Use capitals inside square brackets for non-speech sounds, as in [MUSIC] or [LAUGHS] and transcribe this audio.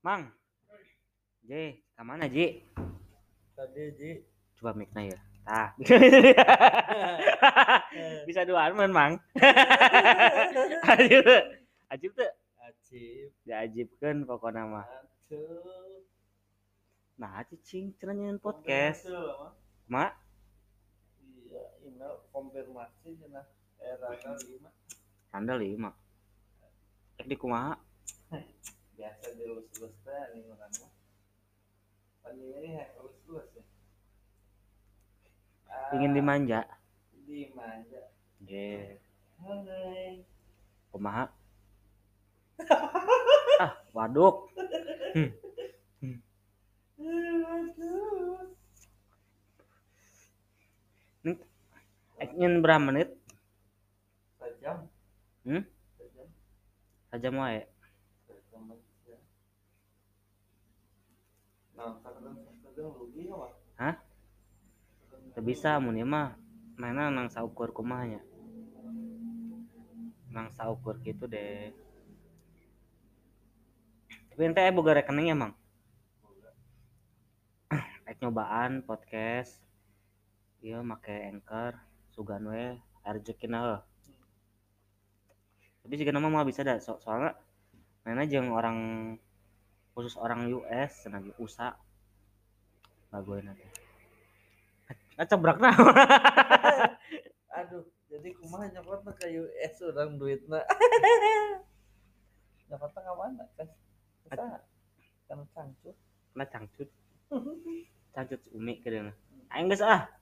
Mang. J, ke mana Ji? Tadi Ji. Coba mic-nya ya. Tah. [LAUGHS] [LAUGHS] Bisa duaan men, Mang. [LAUGHS] Ajib. tuh. Ajib tuh. Acip. Diajibkeun pokokna mah. Atuh. Nah, cicing cenah podcast. Mah. Mak, Iya, ini konfirmasi cenah era kali mah. handal lima. Cek di kumaha? Biasa dilus-lus teh ini orang mah. Tadi ini lus-lus ya. Ah, Ingin dimanja. dimanja. J, Hai. kumaha? [LAUGHS] ah, waduk. Aduh. Ingin berapa menit? Sejam. Hmm? Sejam. Saja wae. Sejam Hah? Teu bisa mun ieu mah mainna nang saukur kumahanya. Nang saukur gitu deh. Tapi ente boga rekening ya, Mang? Rek [COUGHS] nyobaan podcast. Iya make Anchor, sugan we rezekina heuh. Tapi siga nama mah bisa dah so soalnya mainnya jeung orang khusus orang US cenah ge USA. Bagoeuna teh. Ngacebrak nah. [LAUGHS] Aduh, jadi kumaha nyokotna ke US orang duitna. [LAUGHS] nyokotna ka mana? Kan kan cangcut. Kena cangcut. Cangcut umi kedeuna. Aing geus ah.